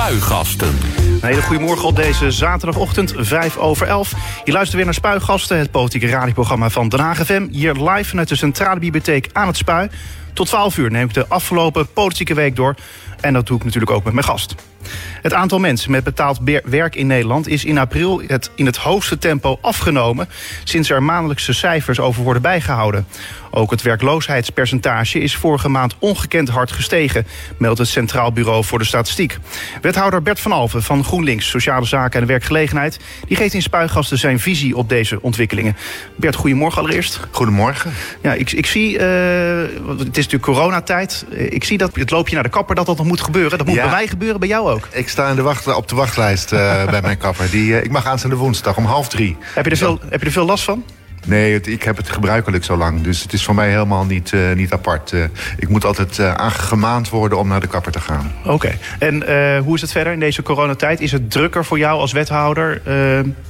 Spuigasten. Een hele op deze zaterdagochtend, 5 over 11. Je luistert weer naar Spuigasten, het politieke radioprogramma van Den Haag FM. Hier live vanuit de Centrale Bibliotheek aan het Spui. Tot 12 uur neem ik de afgelopen politieke week door. En dat doe ik natuurlijk ook met mijn gast. Het aantal mensen met betaald werk in Nederland is in april het in het hoogste tempo afgenomen sinds er maandelijkse cijfers over worden bijgehouden. Ook het werkloosheidspercentage is vorige maand ongekend hard gestegen, meldt het Centraal Bureau voor de Statistiek. Wethouder Bert van Alven van GroenLinks, Sociale Zaken en Werkgelegenheid, die geeft in Spuigasten zijn visie op deze ontwikkelingen. Bert, goedemorgen allereerst. Goedemorgen. Ja, ik, ik zie, uh, het is natuurlijk coronatijd, ik zie dat het loopje naar de kapper dat dat nog moet gebeuren. Dat moet bij mij gebeuren, bij jou ook. Ik sta in de wacht, op de wachtlijst uh, bij mijn kapper. Die, uh, ik mag aanstaande woensdag om half drie. Heb je er, veel, heb je er veel last van? Nee, het, ik heb het gebruikelijk zo lang. Dus het is voor mij helemaal niet, uh, niet apart. Uh, ik moet altijd uh, aangemaand worden om naar de kapper te gaan. Oké. Okay. En hoe is het verder in deze coronatijd? Is het drukker voor jou als wethouder?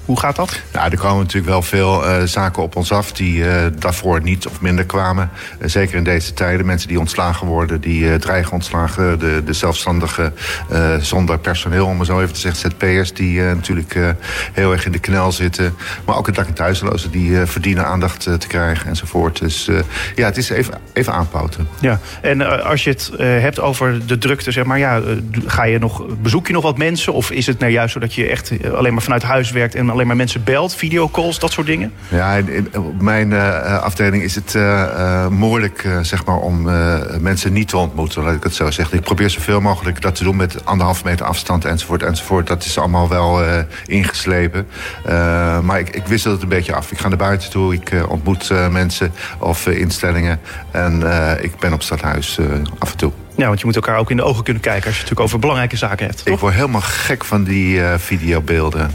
hoe gaat dat? Nou, er komen natuurlijk wel veel zaken op ons af... die daarvoor niet of minder kwamen. zeker in deze tijden. Mensen die ontslagen worden, die dreigen ontslagen. De, de zelfstandigen zonder personeel, om maar zo even te zeggen. ZP'ers die natuurlijk heel erg in de knel zitten. Maar ook het dak- en thuislozen die verdienen aandacht te krijgen enzovoort. Dus uh, ja, het is even, even aanpouten. Ja, en uh, als je het hebt over de drukte, zeg maar, ja, ga je nog, bezoek je nog wat mensen? Of is het nou juist zo dat je echt alleen maar vanuit huis werkt en alleen maar mensen belt, videocalls, dat soort dingen? Ja, op mijn afdeling is het moeilijk, zeg maar, om mensen niet te ontmoeten, laat ik het zo zeggen. Ik probeer zoveel mogelijk dat te doen met anderhalve meter afstand enzovoort enzovoort. Dat is allemaal wel ingeslepen. maar ik, ik wissel het een beetje af. Ik ga naar buiten toe. Ik uh, ontmoet uh, mensen of uh, instellingen. En ik ben op stadhuis af en toe. Ja, want je moet elkaar ook in de ogen kunnen kijken... als je het natuurlijk over belangrijke zaken hebt, toch? Ik word helemaal gek van die videobeelden.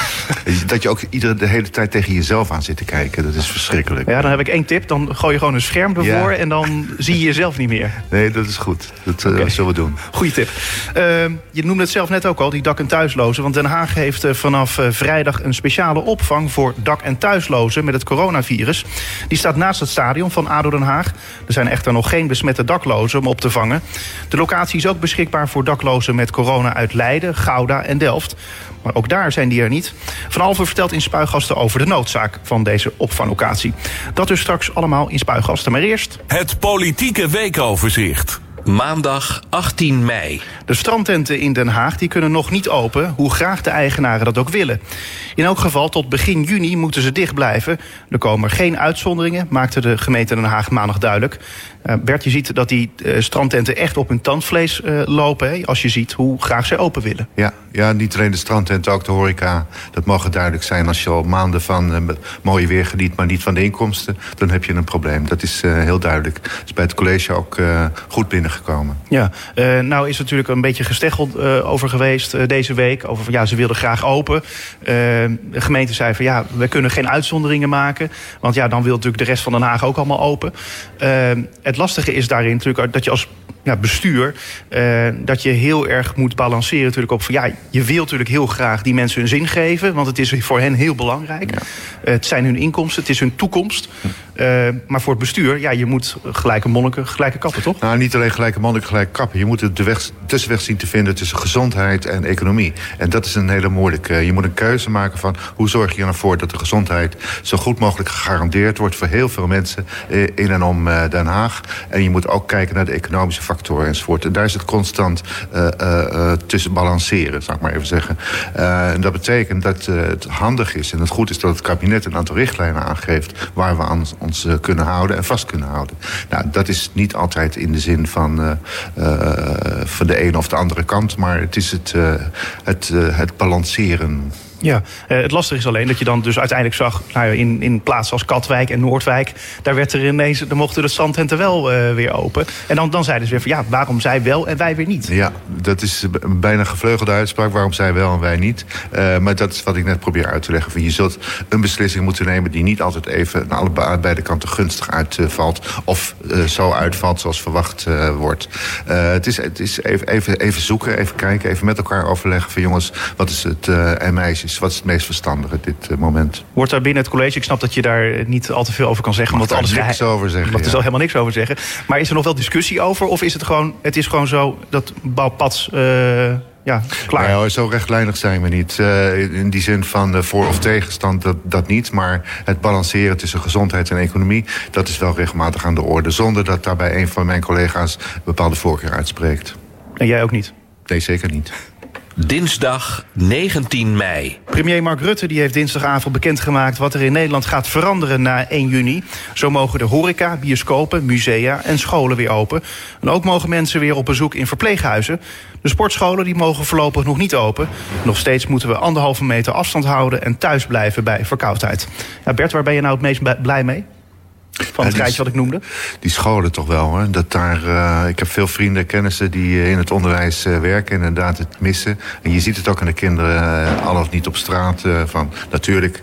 dat je ook iedere, de hele tijd tegen jezelf aan zit te kijken. Dat is verschrikkelijk. Ja, dan heb ik één tip. Dan gooi je gewoon een scherm ervoor ja. en dan zie je jezelf niet meer. Nee, dat is goed. Dat okay. uh, zullen we doen. Goeie tip. Uh, je noemde het zelf net ook al, die dak- en thuislozen. Want Den Haag heeft uh, vanaf vrijdag een speciale opvang voor dak- en thuislozen met het coronavirus. Die staat naast het stadion van ADO Den Haag. Er zijn echter nog geen besmette daklozen om op te vangen. De locatie is ook beschikbaar voor daklozen met corona uit Leiden, Gouda en Delft. Maar ook daar zijn die er niet. Van Alver vertelt in Spuigasten over de noodzaak van deze opvanglocatie. Dat dus straks allemaal in Spuigasten. Maar eerst... Het politieke weekoverzicht. Maandag 18 mei. De strandtenten in Den Haag die kunnen nog niet open, hoe graag de eigenaren dat ook willen. In elk geval tot begin juni moeten ze dicht blijven. Er komen geen uitzonderingen, maakte de gemeente Den Haag maandag duidelijk. Uh, Bert, je ziet dat die uh, strandtenten echt op hun tandvlees uh, lopen. Hè, als je ziet hoe graag zij open willen. Ja, ja, niet alleen de strandtenten, ook de horeca. Dat mag duidelijk zijn. Als je al maanden van mooie weer geniet, maar niet van de inkomsten... dan heb je een probleem. Dat is heel duidelijk. Dat is bij het college ook goed binnengekomen. Ja, nou is natuurlijk een beetje gesteggeld over geweest deze week. Over, ja, ze wilden graag open. de gemeente zei van ja, we kunnen geen uitzonderingen maken. Want ja, dan wil natuurlijk de rest van Den Haag ook allemaal open het lastige is daarin natuurlijk dat je als ja, bestuur... Uh, dat je heel erg moet balanceren natuurlijk op van... ja, je wilt natuurlijk heel graag die mensen hun zin geven... want het is voor hen heel belangrijk. Ja. Uh, het zijn hun inkomsten, het is hun toekomst. Uh, maar voor het bestuur, ja, je moet gelijke monniken, gelijke kappen, toch? Nou, niet alleen gelijke monniken, gelijke kappen. Je moet de weg, tussenweg zien te vinden tussen gezondheid en economie. En dat is een hele moeilijke. Je moet een keuze maken van hoe zorg je ervoor... dat de gezondheid zo goed mogelijk gegarandeerd wordt... voor heel veel mensen in en om Den Haag. En je moet ook kijken naar de economische factoren enzovoort. En daar is het constant uh, uh, tussen balanceren, zou ik maar even zeggen. en dat betekent dat het handig is en het goed is dat het kabinet een aantal richtlijnen aangeeft waar we aan ons kunnen houden en vast kunnen houden. Nou, dat is niet altijd in de zin van, van de ene of de andere kant, maar het is het, het, het balanceren. Ja, het lastige is alleen dat je dan dus uiteindelijk zag... Nou, in, in plaatsen als Katwijk en Noordwijk... daar werd er ineens, dan mochten de strandtenten wel uh, weer open. En dan, dan zeiden ze weer van ja, waarom zij wel en wij weer niet? Ja, dat is een bijna gevleugelde uitspraak. Waarom zij wel en wij niet? Uh, maar dat is wat ik net probeer uit te leggen. Van je zult een beslissing moeten nemen... die niet altijd even naar alle, beide kanten gunstig uitvalt... of zo uitvalt zoals verwacht wordt. het is, het is even, even, even zoeken, even kijken... even met elkaar overleggen van jongens... wat is het en meisjes wat is het meest verstandige dit uh, moment. Wordt daar binnen het college, ik snap dat je daar niet al te veel over kan zeggen. Mag want alles niks over zeggen. Want er zal helemaal niks over zeggen. Maar is er nog wel discussie over? Of is het gewoon, het is gewoon zo dat Bouwpads uh, ja, klaar. Hoor, zo rechtlijnig zijn we niet. Uh, in die zin van uh, voor- of tegenstand, dat, dat niet. Maar het balanceren tussen gezondheid en economie... dat is wel regelmatig aan de orde. Zonder dat daarbij een van mijn collega's bepaalde voorkeur uitspreekt. En jij ook niet? Nee, zeker niet. Dinsdag 19 mei. Premier Mark Rutte die heeft dinsdagavond bekendgemaakt wat er in Nederland gaat veranderen na 1 juni. Zo mogen de horeca, bioscopen, musea en scholen weer open. En ook mogen mensen weer op bezoek in verpleeghuizen. De sportscholen die mogen voorlopig nog niet open. Nog steeds moeten we anderhalve meter afstand houden en thuis blijven bij verkoudheid. Ja, Bert, waar ben je nou het meest blij mee? Van het rijtje wat ik noemde? Die scholen toch wel hoor. Dat daar, uh, ik heb veel vrienden en kennissen die uh, in het onderwijs uh, werken. Inderdaad het missen. En je ziet het ook aan de kinderen. al of niet op straat. van natuurlijk,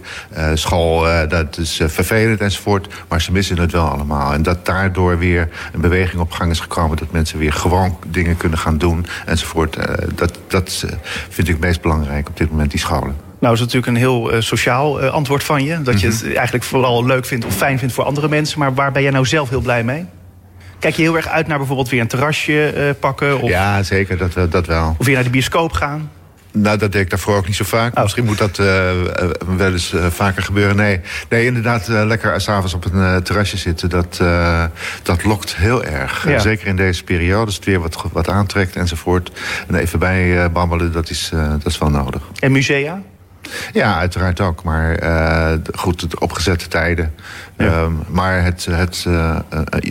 school, dat is vervelend enzovoort. Maar ze missen het wel allemaal. En dat daardoor weer een beweging op gang is gekomen. Dat mensen weer gewoon dingen kunnen gaan doen enzovoort. dat dat vind ik het meest belangrijk op dit moment, die scholen. Nou is natuurlijk een heel uh, sociaal uh, antwoord van je. Dat je het eigenlijk vooral leuk vindt of fijn vindt voor andere mensen. Maar waar ben jij nou zelf heel blij mee? Kijk je heel erg uit naar bijvoorbeeld weer een terrasje uh, pakken? Of, ja, zeker, dat, dat wel. Of weer naar de bioscoop gaan? Nou, dat deed ik daarvoor ook niet zo vaak. Oh. Misschien moet dat uh, wel eens uh, vaker gebeuren. Nee, nee inderdaad, lekker s'avonds op een terrasje zitten... dat, dat lokt heel erg. Ja. zeker in deze periode, als het weer wat, wat aantrekt enzovoort. En even bij babbelen, dat is, dat is wel nodig. En musea? Ja, uiteraard ook. Maar uh, goed, het opgezette tijden. Ja. Um, maar het, het uh,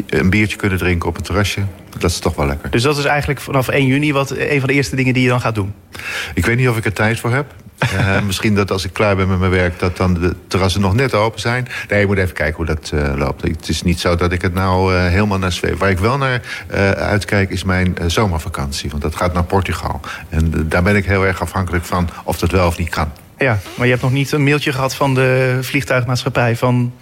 een biertje kunnen drinken op een terrasje, dat is toch wel lekker. Dus dat is eigenlijk vanaf 1 juni wat, een van de eerste dingen die je dan gaat doen? Ik weet niet of ik er tijd voor heb. uh, misschien dat als ik klaar ben met mijn werk... dat dan de terrassen nog net open zijn. Nee, je moet even kijken hoe dat uh, loopt. Het is niet zo dat ik het nou uh, helemaal naar zweef. Waar ik wel naar uitkijk is mijn zomervakantie. Want dat gaat naar Portugal. En daar ben ik heel erg afhankelijk van of dat wel of niet kan. Ja, maar je hebt nog niet een mailtje gehad van de vliegtuigmaatschappij... van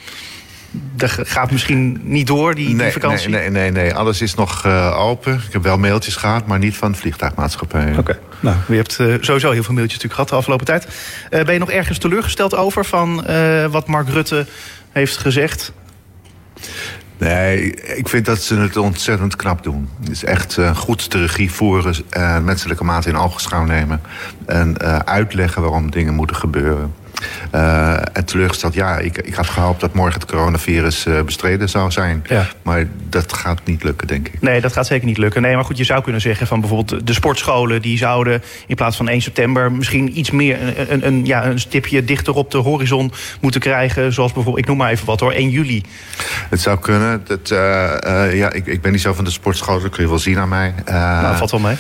dat gaat misschien niet door, die, nee, die vakantie? Nee, nee, nee, nee, alles is nog uh, open. Ik heb wel mailtjes gehad, maar niet van de vliegtuigmaatschappij. Oké, okay. nou, je hebt uh, sowieso heel veel mailtjes natuurlijk gehad de afgelopen tijd. Uh, ben je nog ergens teleurgesteld over van wat Mark Rutte heeft gezegd? Nee, ik vind dat ze het ontzettend knap doen. Het is echt uh, goed de regie voeren, uh, menselijke maat in ogenschouw nemen... en uh, uitleggen waarom dingen moeten gebeuren. Uh, en teleurgesteld, ja, ik, ik had gehoopt dat morgen het coronavirus uh, bestreden zou zijn. Ja. Maar dat gaat niet lukken, denk ik. Nee, dat gaat zeker niet lukken. Nee, maar goed, je zou kunnen zeggen van bijvoorbeeld de sportscholen... die zouden in plaats van 1 september misschien iets meer... een, een, een ja, een stipje dichter op de horizon moeten krijgen. Zoals bijvoorbeeld, ik noem maar even wat hoor, 1 juli. Het zou kunnen. Dat, uh, ja, ik, ik ben niet zo van de sportscholen, dat kun je wel zien aan mij. nou, valt wel mee.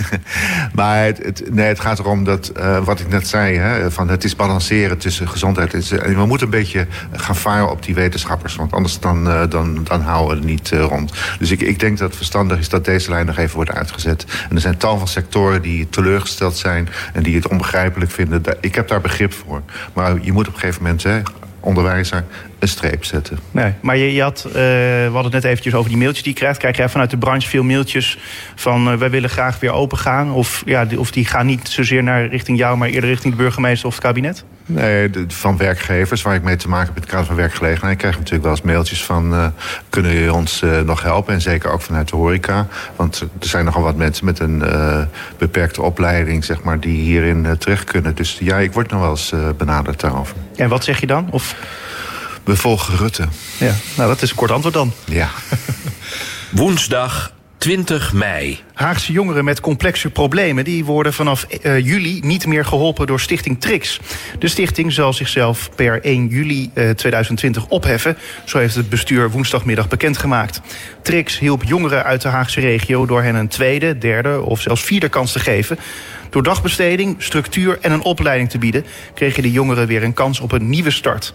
maar het, het, nee, het gaat erom dat, wat ik net zei... Hè, van het is balanceren tussen gezondheid en... We moeten een beetje gaan varen op die wetenschappers. Want anders dan, uh, dan, dan houden we het niet uh, rond. Dus ik, ik denk dat het verstandig is dat deze lijn nog even wordt uitgezet. En er zijn tal van sectoren die teleurgesteld zijn... en die het onbegrijpelijk vinden. Ik heb daar begrip voor. Maar je moet op een gegeven moment... onderwijzer een streep zetten. Nee, maar je, je had, uh, we hadden het net eventjes over die mailtjes die je krijgt. Krijg jij vanuit de branche veel mailtjes van... Uh, wij willen graag weer open gaan? Of, ja, of die gaan niet zozeer naar richting jou... maar eerder richting de burgemeester of het kabinet? Nee, de, van werkgevers waar ik mee te maken heb... in het kader van werkgelegenheid... krijg ik natuurlijk wel eens mailtjes van... Uh, kunnen jullie ons nog helpen? En zeker ook vanuit de horeca. Want er zijn nogal wat mensen met een beperkte opleiding... zeg maar, die hierin terecht kunnen. Dus ja, ik word nog wel eens benaderd daarover. En wat zeg je dan? Of... We volgen Rutte. Ja, nou dat is een kort antwoord dan. Ja. Woensdag 20 mei. Haagse jongeren met complexe problemen die worden vanaf uh, juli niet meer geholpen door Stichting Trix. De stichting zal zichzelf per 1 juli uh, 2020 opheffen. Zo heeft het bestuur woensdagmiddag bekendgemaakt. Trix hielp jongeren uit de Haagse regio door hen een tweede, derde of zelfs vierde kans te geven. Door dagbesteding, structuur en een opleiding te bieden, kregen de jongeren weer een kans op een nieuwe start.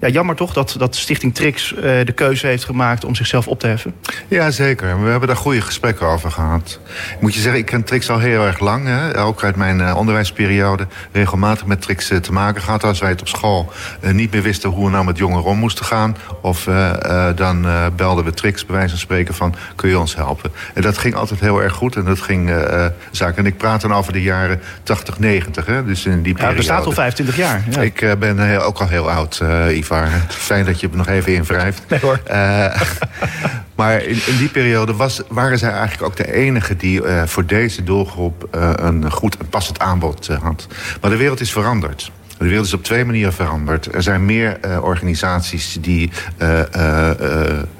Ja, jammer toch dat, dat Stichting Trix uh, de keuze heeft gemaakt om zichzelf op te heffen? Ja, zeker. We hebben daar goede gesprekken over gehad. Ik moet je zeggen, ik ken Trix al heel erg lang. Hè? Ook uit mijn uh, onderwijsperiode regelmatig met Trix uh, te maken gehad. Als wij het op school niet meer wisten hoe we nou met jongeren om moesten gaan. Of dan belden we Trix bij wijze van spreken van, kun je ons helpen? En dat ging altijd heel erg goed en dat ging zaken. En ik praat dan over de jaren 80, 90. Hè? Dus in die periode. Ja, bestaat al 25 jaar. Ja. Ik ben ook al heel oud, Yves. Fijn dat je het nog even. Nee hoor. Uh, Maar in, in die periode was, waren zij eigenlijk ook de enige die uh, voor deze doelgroep uh, een goed en passend aanbod had. Maar de wereld is veranderd. De wereld is op twee manieren veranderd. Er zijn meer uh, organisaties die uh, uh,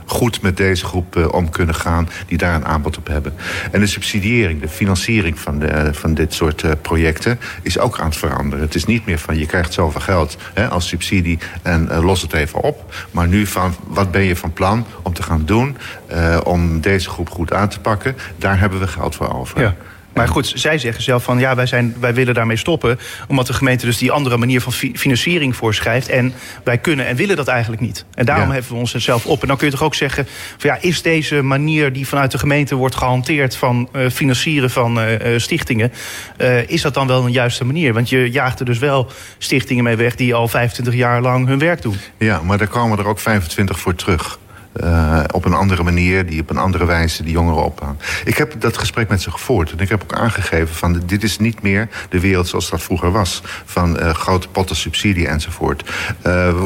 goed met deze groep om kunnen gaan... die daar een aanbod op hebben. En de subsidiëring, de financiering van, de, van dit soort projecten... is ook aan het veranderen. Het is niet meer van je krijgt zoveel geld hè, als subsidie... en los het even op. Maar nu van wat ben je van plan om te gaan doen... om deze groep goed aan te pakken. Daar hebben we geld voor over. Ja. Maar goed, zij zeggen zelf van ja, wij, zijn, wij willen daarmee stoppen. Omdat de gemeente dus die andere manier van fi financiering voorschrijft. En wij kunnen en willen dat eigenlijk niet. En daarom ja. heffen we ons zelf op. En dan kun je toch ook zeggen: van ja, is deze manier die vanuit de gemeente wordt gehanteerd van uh, financieren van uh, stichtingen. Uh, is dat dan wel een juiste manier? Want je jaagt er dus wel stichtingen mee weg die al 25 jaar lang hun werk doen. Ja, maar daar komen er ook 25 voor terug. Uh, op een andere manier, die op een andere wijze die jongeren opbouwen. Ik heb dat gesprek met ze gevoerd. En ik heb ook aangegeven van dit is niet meer de wereld zoals dat vroeger was. Van uh, grote potten subsidie enzovoort. Uh,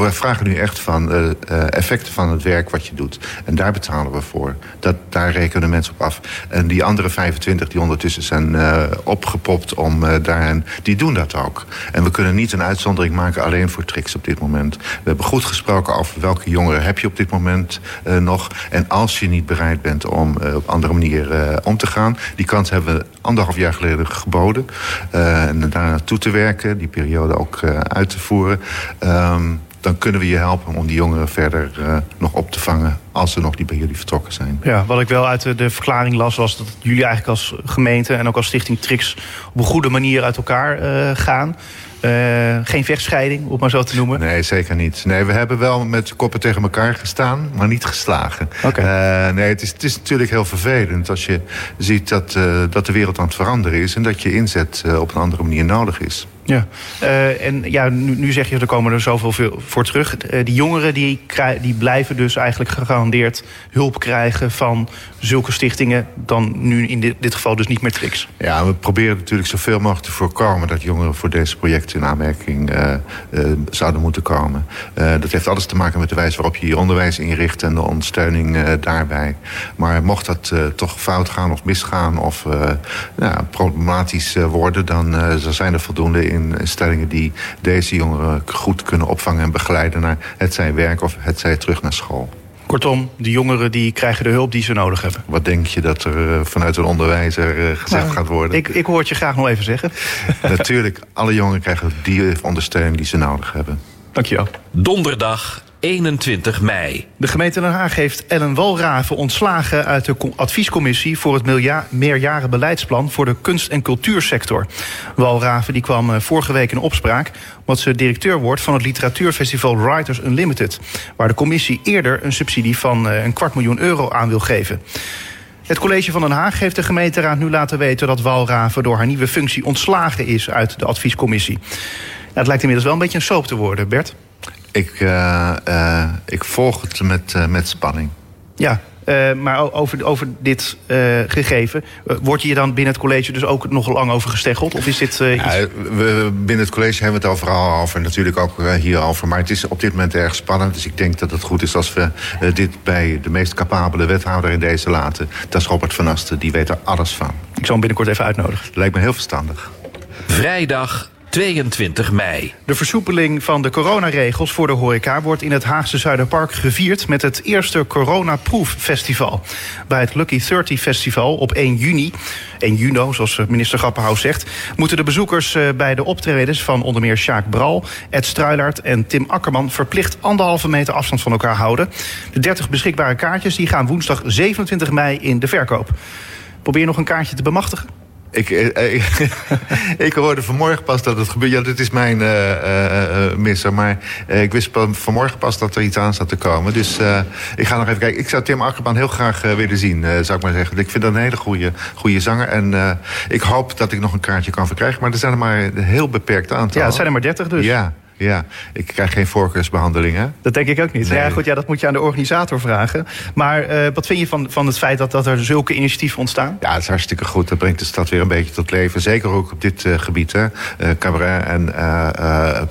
we vragen nu echt van effecten van het werk wat je doet. En daar betalen we voor. Dat, daar rekenen mensen op af. En die andere 25 die ondertussen zijn opgepopt om daarin, die doen dat ook. En we kunnen niet een uitzondering maken alleen voor tricks op dit moment. We hebben goed gesproken over welke jongeren heb je op dit moment uh, nog. En als je niet bereid bent om uh, op andere manier uh, om te gaan... die kans hebben we anderhalf jaar geleden geboden. en daar naartoe te werken, die periode ook uit te voeren... Um, dan kunnen we je helpen om die jongeren verder nog op te vangen als ze nog niet bij jullie vertrokken zijn. Ja, wat ik wel uit de, verklaring las was dat jullie eigenlijk als gemeente en ook als stichting Trix op een goede manier uit elkaar gaan. Uh, geen vechtscheiding, om maar zo te noemen? Nee, zeker niet. Nee, we hebben wel met koppen tegen elkaar gestaan, maar niet geslagen. Okay. Uh, nee, het is, het is natuurlijk heel vervelend als je ziet dat, uh, dat de wereld aan het veranderen is... en dat je inzet op een andere manier nodig is. Ja, uh, en ja, nu, nu, zeg je, er komen er zoveel voor terug. Uh, die jongeren die, die blijven dus eigenlijk gegarandeerd hulp krijgen van zulke stichtingen. Dan nu in dit, dit geval dus niet meer tricks. Ja, we proberen natuurlijk zoveel mogelijk te voorkomen dat jongeren voor deze projecten in aanmerking uh, zouden moeten komen. dat heeft alles te maken met de wijze waarop je je onderwijs inricht en de ondersteuning daarbij. Maar mocht dat toch fout gaan of misgaan of nou, problematisch worden, dan zijn er voldoende instellingen die deze jongeren goed kunnen opvangen en begeleiden naar het zij werk of het zij terug naar school. Kortom, de jongeren die krijgen de hulp die ze nodig hebben. Wat denk je dat er vanuit een onderwijzer gezegd nou, gaat worden? Ik, ik hoor het je graag nog even zeggen. Natuurlijk, alle jongeren krijgen die ondersteuning die ze nodig hebben. Dankjewel. Donderdag 21 mei. De gemeente Den Haag heeft Ellen Walraven ontslagen uit de adviescommissie voor het meerjaren beleidsplan voor de kunst- en cultuursector. Walraven die kwam vorige week in opspraak omdat ze directeur wordt van het literatuurfestival Writers Unlimited, waar de commissie eerder een subsidie van een kwart miljoen euro aan wil geven. Het college van Den Haag heeft de gemeenteraad nu laten weten dat Walraven door haar nieuwe functie ontslagen is uit de adviescommissie. het lijkt inmiddels wel een beetje een soap te worden, Bert. Ik, uh, uh, ik volg het met, uh, met spanning. Ja, maar over, over dit gegeven, word je dan binnen het college dus ook nog lang over gesteggeld? Of is dit ja, iets... we, binnen het college hebben we het overal over, natuurlijk ook hierover. Maar het is op dit moment erg spannend. Dus ik denk dat het goed is als we dit bij de meest capabele wethouder in deze laten. Dat is Robert van Asten, die weet er alles van. Ik zal hem binnenkort even uitnodigen. Lijkt me heel verstandig. Vrijdag 22 mei. De versoepeling van de coronaregels voor de horeca wordt in het Haagse Zuiderpark gevierd met het eerste Corona-proeffestival. Bij het Lucky 30 Festival op 1 juni, 1 juni zoals minister Grapperhaus zegt, moeten de bezoekers bij de optredens van onder meer Sjaak Bral, Ed Struilaert en Tim Akkerman verplicht anderhalve meter afstand van elkaar houden. De 30 beschikbare kaartjes die gaan woensdag 27 mei in de verkoop. Probeer nog een kaartje te bemachtigen. Ik, ik, ik, hoorde vanmorgen pas dat het gebeurt. Ja, dit is mijn uh, uh, misser. Maar uh, ik wist vanmorgen pas dat er iets aan zat te komen. Dus ik ga nog even kijken. Ik zou Tim Akkerman heel graag willen zien, zou ik maar zeggen. Ik vind dat een hele goede, goede zanger. En ik hoop dat ik nog een kaartje kan verkrijgen. Maar er zijn er maar een heel beperkt aantal. Ja, het zijn er maar 30 dus. Ja. Ja, ik krijg geen voorkeursbehandeling, hè? Dat denk ik ook niet. Nee. Ja, goed, ja, dat moet je aan de organisator vragen. Maar uh, wat vind je van, van het feit dat, dat er zulke initiatieven ontstaan? Ja, het is hartstikke goed. Dat brengt de stad weer een beetje tot leven. Zeker ook op dit uh, gebied, hè. Uh, cabaret en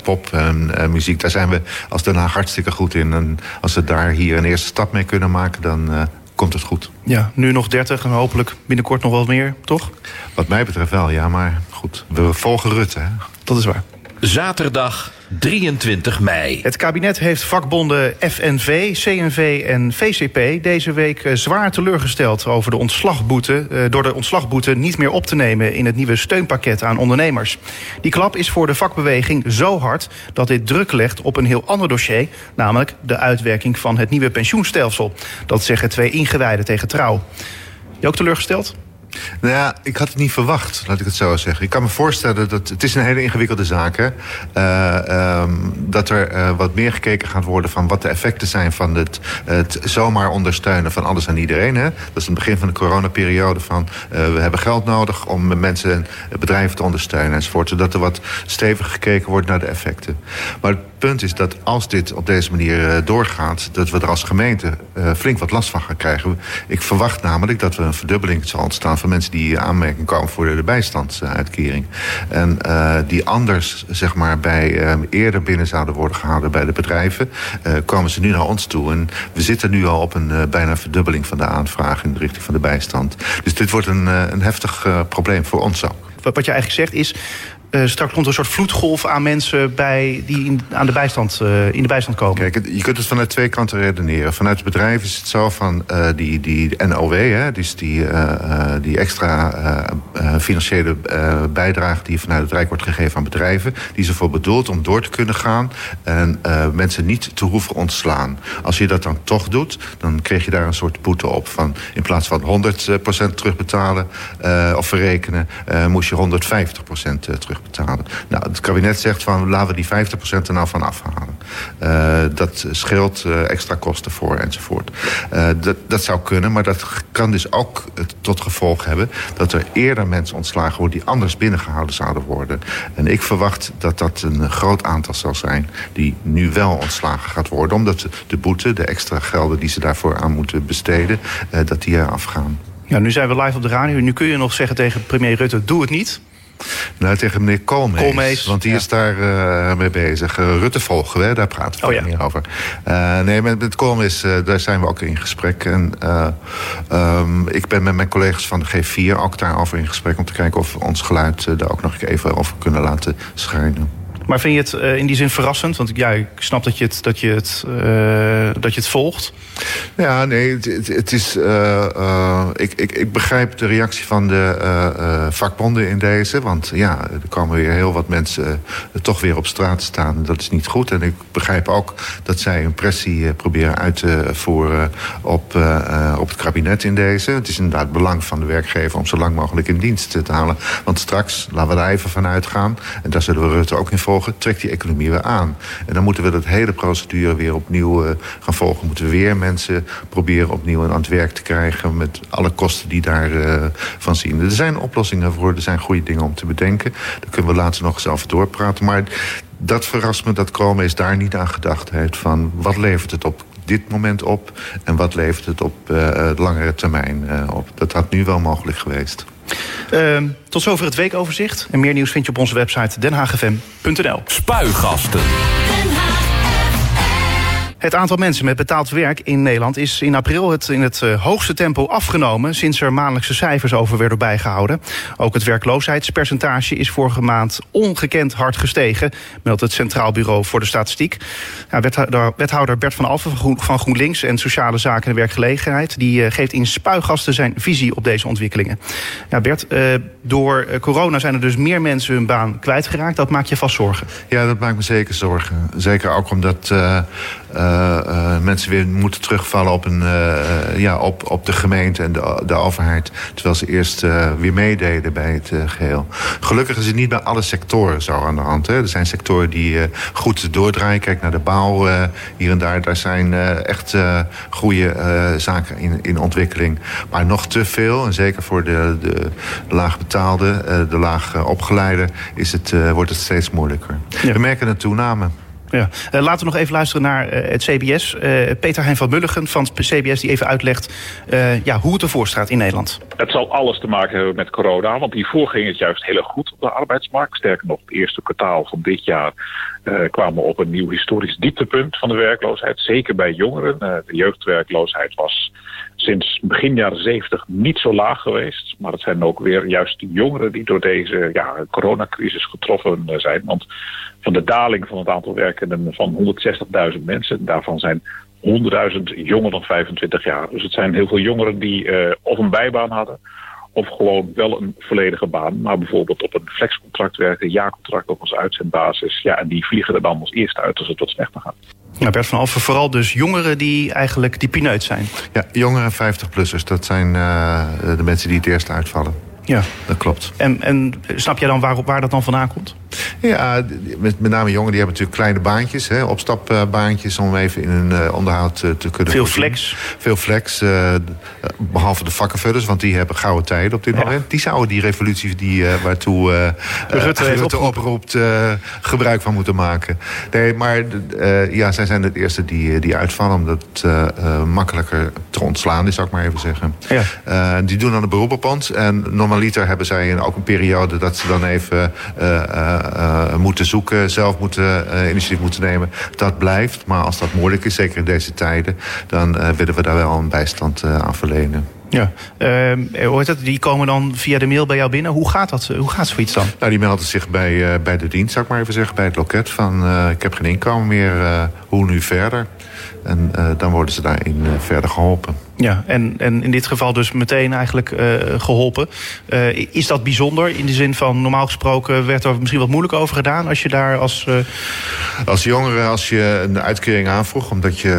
pop en muziek. Daar zijn we als Den Haag hartstikke goed in. En als we daar hier een eerste stap mee kunnen maken... dan komt het goed. Ja, nu nog 30 en hopelijk binnenkort nog wel meer, toch? Wat mij betreft wel, ja, maar goed. We volgen Rutte, hè? Dat is waar. Zaterdag 23 mei. Het kabinet heeft vakbonden FNV, CNV en VCP deze week eh, zwaar teleurgesteld over de ontslagboete, eh, door de ontslagboete niet meer op te nemen in het nieuwe steunpakket aan ondernemers. Die klap is voor de vakbeweging zo hard dat dit druk legt op een heel ander dossier, namelijk de uitwerking van het nieuwe pensioenstelsel. Dat zeggen twee ingewijden tegen trouw. Je ook teleurgesteld? Nou ja, ik had het niet verwacht, laat ik het zo zeggen. Ik kan me voorstellen dat het is een hele ingewikkelde zaak is. Uh, um, dat er uh, wat meer gekeken gaat worden van wat de effecten zijn van het, het zomaar ondersteunen van alles en iedereen. Hè? Dat is het begin van de coronaperiode van uh, we hebben geld nodig om mensen en bedrijven te ondersteunen enzovoort. Zodat er wat stevig gekeken wordt naar de effecten. Maar punt is dat als dit op deze manier doorgaat, dat we er als gemeente flink wat last van gaan krijgen. Ik verwacht namelijk dat er een verdubbeling zal ontstaan van mensen die aanmerking komen voor de bijstandsuitkering. En uh, die anders, zeg maar, bij eerder binnen zouden worden gehouden bij de bedrijven, uh, komen ze nu naar ons toe. En we zitten nu al op een bijna verdubbeling van de aanvraag in de richting van de bijstand. Dus dit wordt een, een heftig probleem voor ons ook. Wat je eigenlijk zegt is, uh, straks komt er een soort vloedgolf aan mensen bij die in, aan de bijstand, uh, in de bijstand komen. Kijk, je kunt het vanuit twee kanten redeneren. Vanuit het bedrijf is het zo van uh, die, die NOW, hè, dus die, die extra financiële bijdrage die vanuit het Rijk wordt gegeven aan bedrijven, die is ervoor bedoeld om door te kunnen gaan en mensen niet te hoeven ontslaan. Als je dat dan toch doet, dan kreeg je daar een soort boete op. Van in plaats van 100% terugbetalen of verrekenen, moest je 150% terug Nou, het kabinet zegt van laten we die 50% er nou van afhalen. Uh, dat scheelt uh, extra kosten voor enzovoort. Uh, dat, dat zou kunnen, maar dat kan dus ook tot gevolg hebben dat er eerder mensen ontslagen worden die anders binnengehouden zouden worden. En ik verwacht dat dat een groot aantal zal zijn die nu wel ontslagen gaat worden, omdat de boete, de extra gelden die ze daarvoor aan moeten besteden, dat die er afgaan. Ja, nu zijn we live op de radio. Nu kun je nog zeggen tegen premier Rutte: doe het niet. Nou, tegen meneer Koolmees. Koolmees want die ja. is daar uh, mee bezig. Uh, Rutte volgen we, daar praten we oh, ja. niet over. Uh, nee, met, met Koolmees, daar zijn we ook in gesprek. En um, ik ben met mijn collega's van de G4 ook daarover in gesprek... om te kijken of we ons geluid daar ook nog even over kunnen laten schijnen. Maar vind je het uh, in die zin verrassend? Want ja, ik snap dat je het, dat je het, uh, dat je het volgt. Ja, nee, het, het, het is. Uh, ik, ik, ik begrijp de reactie van de vakbonden in deze. Want ja, er komen weer heel wat mensen toch weer op straat staan. Dat is niet goed. En ik begrijp ook dat zij een pressie proberen uit te voeren op, op het kabinet in deze. Het is inderdaad belang van de werkgever om zo lang mogelijk in dienst te halen. Want straks, laten we daar even van uitgaan. En daar zullen we Rutte ook in volgen trekt die economie weer aan. En dan moeten we dat hele procedure weer opnieuw uh, gaan volgen. Moeten we weer mensen proberen opnieuw aan het werk te krijgen... met alle kosten die daarvan uh, van zien. Er zijn oplossingen voor, er zijn goede dingen om te bedenken. Daar kunnen we later nog eens over doorpraten. Maar dat verrast me dat Chrome is daar niet aan gedacht heeft... van wat levert het op dit moment op en wat levert het op uh, langere termijn op. Dat had nu wel mogelijk geweest. Uh, tot zover het weekoverzicht. En meer nieuws vind je op onze website denhagfm.nl. Spuigasten. Het aantal mensen met betaald werk in Nederland is in april het in het uh, hoogste tempo afgenomen sinds er maandelijkse cijfers over werden bijgehouden. Ook het werkloosheidspercentage is vorige maand ongekend hard gestegen, meldt het Centraal Bureau voor de Statistiek. Ja, wethouder, wethouder Bert van Alphen van GroenLinks en Sociale Zaken en Werkgelegenheid die uh, geeft in spuigasten zijn visie op deze ontwikkelingen. Bert, door corona zijn er dus meer mensen hun baan kwijtgeraakt. Dat maakt je vast zorgen? Ja, dat maakt me zeker zorgen. Zeker ook omdat mensen weer moeten terugvallen op, een, uh, ja, op, op de gemeente en de, de overheid. Terwijl ze eerst weer meededen bij het geheel. Gelukkig is het niet bij alle sectoren zo aan de hand. Hè. Er zijn sectoren die goed doordraaien. Kijk naar de bouw hier en daar. Daar zijn echt goede zaken in, in ontwikkeling. Maar nog te veel, en zeker voor de, de laagbetaalde, de laag opgeleide, is het, wordt het steeds moeilijker. Ja. We merken een toename. Ja. Uh, laten we nog even luisteren naar uh, het CBS. Uh, Peter Hein van Mulligen van het CBS die even uitlegt ja, hoe het ervoor staat in Nederland. Het zal alles te maken hebben met corona, want hiervoor ging het juist heel goed op de arbeidsmarkt. Sterker nog, het eerste kwartaal van dit jaar kwamen op een nieuw historisch dieptepunt van de werkloosheid. Zeker bij jongeren. de jeugdwerkloosheid was sinds begin jaren 70 niet zo laag geweest. Maar het zijn ook weer juist de jongeren die door deze ja, coronacrisis getroffen zijn. Want van de daling van het aantal werkenden van 160.000 mensen, daarvan zijn 100.000 jonger dan 25 jaar. Dus het zijn heel veel jongeren die uh, of een bijbaan hadden of gewoon wel een volledige baan, maar bijvoorbeeld op een flexcontract werken, jaarcontract op als uitzendbasis. Ja, en die vliegen er dan als eerste uit als het wat slechter gaat. Ja, Bert van Alphen, vooral dus jongeren die eigenlijk die pineut zijn. Ja, jongeren 50-plussers, dat zijn uh, de mensen die het eerst uitvallen. Ja, dat klopt. En, en snap jij dan waar, waar dat dan vandaan komt? Ja, met, met name jongeren die hebben natuurlijk kleine baantjes, hè, opstapbaantjes om even in hun uh, onderhoud uh, te kunnen. Veel flex. Veel flex, uh, behalve de vakkenvullers, want die hebben gouden tijden op dit ja. moment. Die zouden die revolutie die, waartoe Rutte, Rutte oproept, gebruik van moeten maken. Nee, maar ja, zij zijn het eerste die, die uitvallen, omdat het makkelijker te ontslaan is, zou ik maar even zeggen. Ja. die doen dan een beroep op ons. En normaliter hebben zij ook een periode dat ze dan even uh, moeten zoeken, zelf moeten, uh, initiatief moeten nemen. Dat blijft, maar als dat moeilijk is, zeker in deze tijden... dan willen we daar wel een bijstand aan verlenen. Ja, uh, hoort het, die komen dan via de mail bij jou binnen. Hoe gaat dat? Hoe gaat zoiets dan? Nou, die melden zich bij, uh, bij de dienst, zou ik maar even zeggen, bij het loket. Van uh, ik heb geen inkomen meer, hoe nu verder? En dan worden ze daarin verder geholpen. Ja, en, en in dit geval dus meteen eigenlijk uh, geholpen. Uh, is dat bijzonder in de zin van normaal gesproken werd er misschien wat moeilijk over gedaan als je daar als. Uh... Als jongere, als je een uitkering aanvroeg omdat je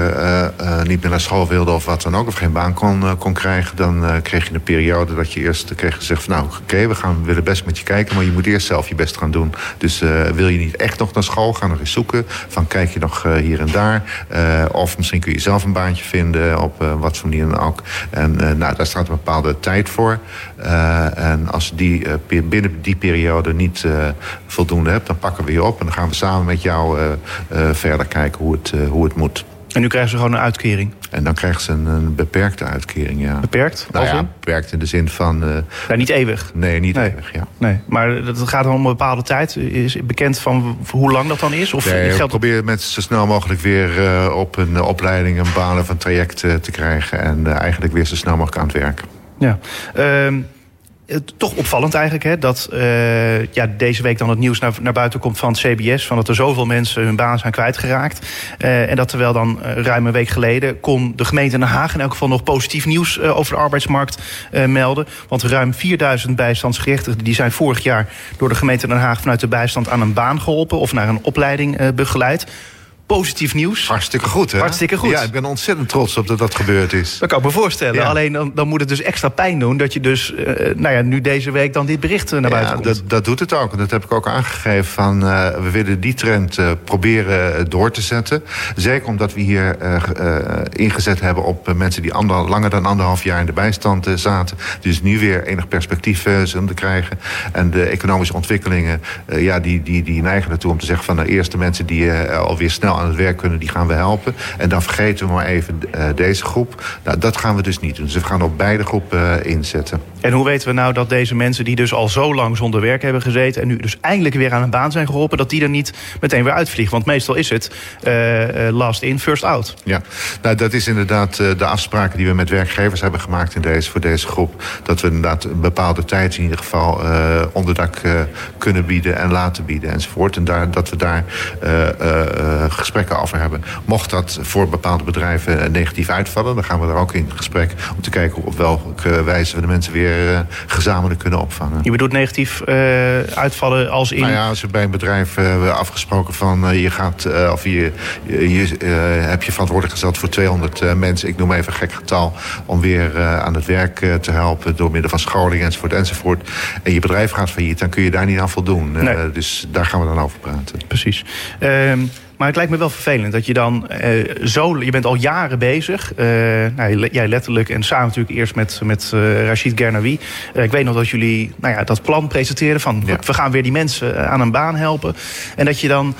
niet meer naar school wilde of wat dan ook, of geen baan kon, kon krijgen, dan kreeg je een periode dat je eerst kreeg gezegd van nou oké, we gaan willen best met je kijken, maar je moet eerst zelf je best gaan doen. Dus wil je niet echt nog naar school, ga nog eens zoeken. Van kijk je nog hier en daar. of misschien kun je zelf een baantje vinden op wat voor manier ook. En uh, nou, daar staat een bepaalde tijd voor. Uh, en als die uh, binnen die periode niet voldoende hebt, dan pakken we je op en dan gaan we samen met jou verder kijken hoe het, hoe het moet. En nu krijgen ze gewoon een uitkering? En dan krijgen ze een, een beperkte uitkering, ja. Beperkt? Nou ja, beperkt in de zin van... Uh, ja, niet eeuwig? Nee, niet nee. eeuwig, ja. Nee, maar dat gaat om een bepaalde tijd. Is bekend van hoe lang dat dan is? Of nee, geldt... we proberen mensen zo snel mogelijk weer uh, op een opleiding... een baan of een traject te krijgen. En eigenlijk weer zo snel mogelijk aan het werk. Ja. Um, toch opvallend eigenlijk hè, dat uh, ja, deze week dan het nieuws naar, naar buiten komt van het CBS... van dat er zoveel mensen hun baan zijn kwijtgeraakt. Uh, en dat terwijl dan ruim een week geleden... kon de gemeente Den Haag in elk geval nog positief nieuws over de arbeidsmarkt melden. Want ruim 4000 bijstandsgerechtigden die zijn vorig jaar... door de gemeente Den Haag vanuit de bijstand aan een baan geholpen... of naar een opleiding begeleid positief nieuws. Hartstikke goed, hè? Hartstikke goed. Ja, ik ben ontzettend trots op dat dat gebeurd is. Dat kan ik me voorstellen. Ja. Alleen dan, dan moet het dus extra pijn doen... dat je dus uh, nou ja, nu deze week dan dit bericht naar buiten ja, komt. Dat, dat doet het ook. En dat heb ik ook aangegeven. Van, uh, we willen die trend uh, proberen door te zetten. Zeker omdat we hier ingezet hebben op mensen... die ander, langer dan anderhalf jaar in de bijstand zaten. Dus nu weer enig perspectief zullen krijgen. En de economische ontwikkelingen... ja, die, die, die neigen ertoe om te zeggen... van de eerste mensen die alweer snel aan het werk kunnen, die gaan we helpen. En dan vergeten we maar even uh, deze groep. Nou, dat gaan we dus niet doen. Dus we gaan op beide groepen uh, inzetten. En hoe weten we nou dat deze mensen die dus al zo lang zonder werk hebben gezeten... en nu dus eindelijk weer aan een baan zijn geholpen... dat die er niet meteen weer uitvliegen? Want meestal is het uh, last in, first out. Ja, nou, dat is inderdaad de afspraken die we met werkgevers hebben gemaakt... In deze, voor deze groep. Dat we inderdaad een bepaalde tijd in ieder geval onderdak kunnen bieden... en laten bieden enzovoort. En daar, dat we daar gesprekken over hebben. Mocht dat voor bepaalde bedrijven negatief uitvallen... dan gaan we er ook in gesprek om te kijken op welke wijze we de mensen weer uh, gezamenlijk kunnen opvangen. Je bedoelt negatief uh, uitvallen als in... Nou ja, als we bij een bedrijf uh, afgesproken van je gaat... of je, je, heb je verantwoordelijk gesteld voor 200 mensen... ik noem even een gek getal... om weer aan het werk te helpen door middel van scholing enzovoort enzovoort. En je bedrijf gaat failliet, dan kun je daar niet aan voldoen. Nee. dus daar gaan we dan over praten. Precies. Ehm, maar het lijkt me wel vervelend dat je dan uh, zo... Je bent al jaren bezig. Uh, nou, jij letterlijk en samen natuurlijk eerst met, met uh, Rachid Gernawi. ik weet nog dat jullie nou ja, dat plan presenteerden van... Ja. we gaan weer die mensen aan een baan helpen. En dat je dan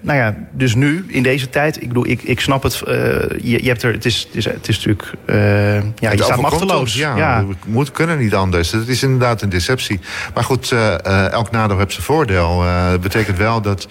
nou ja, dus nu, in deze tijd, ik bedoel, ik, ik snap het. je, je hebt er, het is, het is, het is natuurlijk, ja, je staat machteloos. Ja, ja, we moeten, kunnen niet anders. Het is inderdaad een deceptie. Maar goed, elk nadeel heeft zijn voordeel. Dat betekent wel dat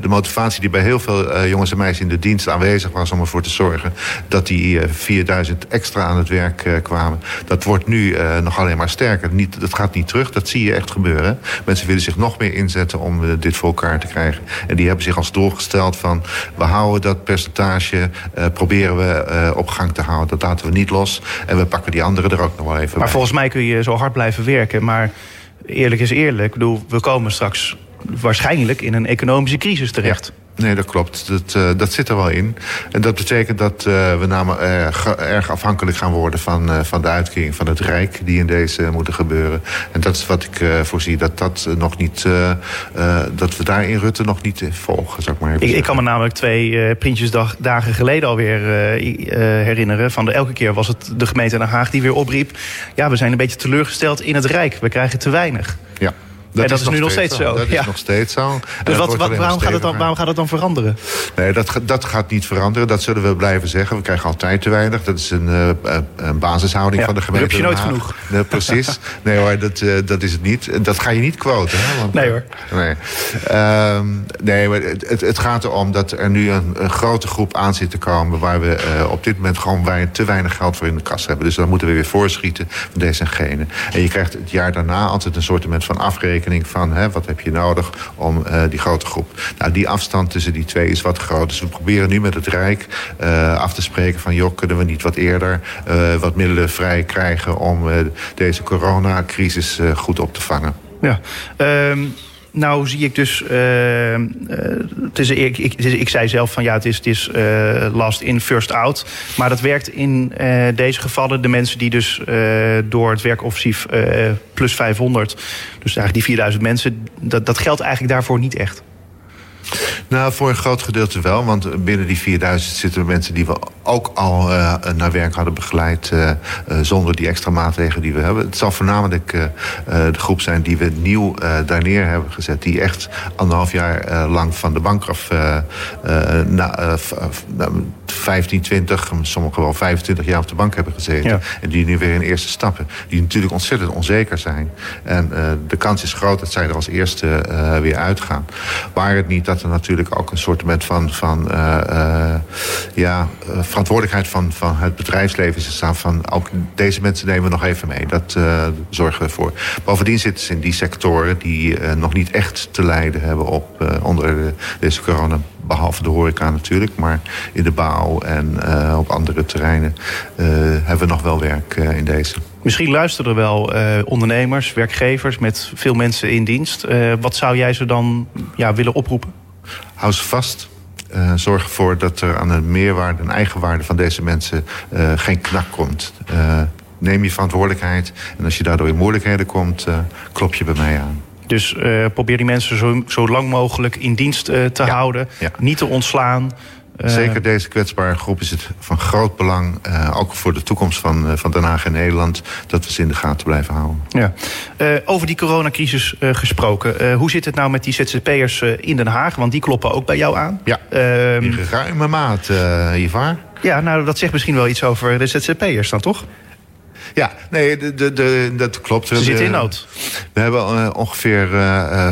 de motivatie die bij heel veel jongens en meisjes in de dienst aanwezig was om ervoor te zorgen dat die 4000 extra aan het werk kwamen, dat wordt nu nog alleen maar sterker. Niet, dat gaat niet terug, dat zie je echt gebeuren. Mensen willen zich nog meer inzetten om uh, dit voor elkaar te krijgen. En die hebben zich als doel gesteld van... we houden dat percentage, uh, proberen we uh, op gang te houden. Dat laten we niet los. En we pakken die anderen er ook nog wel even Maar volgens mij kun je zo hard blijven werken. Maar eerlijk is eerlijk. Ik bedoel, we komen straks waarschijnlijk in een economische crisis terecht. Nee, dat klopt. Dat, uh, dat zit er wel in. En dat betekent dat uh, we namelijk uh, erg afhankelijk gaan worden van, van de uitkering van het Rijk die in deze moeten gebeuren. En dat is wat ik voorzie, dat dat nog niet, dat we daar in Rutte nog niet volgen, zeg maar ik, ik, kan me namelijk twee Prinsjesdagen geleden alweer herinneren. Van de, elke keer was het de gemeente Den Haag die weer opriep. Ja, we zijn een beetje teleurgesteld in het Rijk. We krijgen te weinig. Ja. Dat, en dat is, nu nog steeds zo. Dat is nog steeds zo. Dus wat, wat, waarom, gaat het dan, waarom gaat het dan veranderen? Nee, dat, dat gaat niet veranderen. Dat zullen we blijven zeggen. We krijgen altijd te weinig. Dat is een, uh, een basishouding van de gemeente. heb je nooit genoeg. Nee, precies. nee hoor, dat, uh, dat is het niet. Dat ga je niet quoten. Hè? Want, nee hoor. Nee, uh, nee maar het, het gaat erom dat er nu een, een, grote groep aan zit te komen... waar we op dit moment gewoon wij, te weinig geld voor in de kas hebben. Dus dan moeten we weer voorschieten van deze en gene. En je krijgt het jaar daarna altijd een soort van afrekening van... Hè, wat heb je nodig om uh, die grote groep... Nou, die afstand tussen die twee is wat groot. Dus we proberen nu met het Rijk uh, af te spreken van... joh, kunnen we niet wat eerder uh, wat middelen vrij krijgen... om deze coronacrisis goed op te vangen. Ja, um nou zie ik dus. Uh, het is, ik, ik, zei zelf van ja, het is, uh, last in, first out. Maar dat werkt in deze gevallen. De mensen die dus door het werkoffensief plus 500, dus eigenlijk die 4000 mensen, dat, dat geldt eigenlijk daarvoor niet echt. Nou, voor een groot gedeelte wel. Want binnen die 4000 zitten mensen die we ook al uh, naar werk hadden begeleid. Uh, uh, zonder die extra maatregelen die we hebben. Het zal voornamelijk de groep zijn die we nieuw daar neer hebben gezet. Die echt anderhalf jaar lang van de bank af. na, 15, 20, sommigen wel 25 jaar op de bank hebben gezeten. Ja. En die nu weer in eerste stappen. Die natuurlijk ontzettend onzeker zijn. En de kans is groot dat zij er als eerste weer uitgaan. Waar het niet dat er natuurlijk ook een soort van, van ja, verantwoordelijkheid van, van het bedrijfsleven is staan van ook deze mensen nemen we nog even mee. Dat uh, zorgen we voor. Bovendien zitten ze in die sectoren die nog niet echt te lijden hebben op onder de, deze corona. Behalve de horeca natuurlijk, maar in de bouw en op andere terreinen hebben we nog wel werk in deze. Misschien luisteren er wel uh, ondernemers, werkgevers met veel mensen in dienst. Uh, wat zou jij ze dan ja, willen oproepen? Hou ze vast. Uh, zorg ervoor dat er aan de meerwaarde en eigenwaarde van deze mensen uh, geen knak komt. Uh, neem je verantwoordelijkheid en als je daardoor in moeilijkheden komt, klop je bij mij aan. Dus probeer die mensen zo, zo lang mogelijk in dienst te ja. houden, ja. niet te ontslaan. Eh, Zeker deze kwetsbare groep is het van groot belang, uh, ook voor de toekomst van, uh, van Den Haag en Nederland, dat we ze in de gaten blijven houden. Ja. over die coronacrisis gesproken, hoe zit het nou met die ZZP'ers in Den Haag? Want die kloppen ook bij jou aan. Ja, ehm, in ruime maat, Ivar. Ja, nou dat zegt misschien wel iets over de ZZP'ers dan toch? Ja, nee, de, de, de, dat klopt. Ze zitten in nood. We hebben uh, ongeveer uh,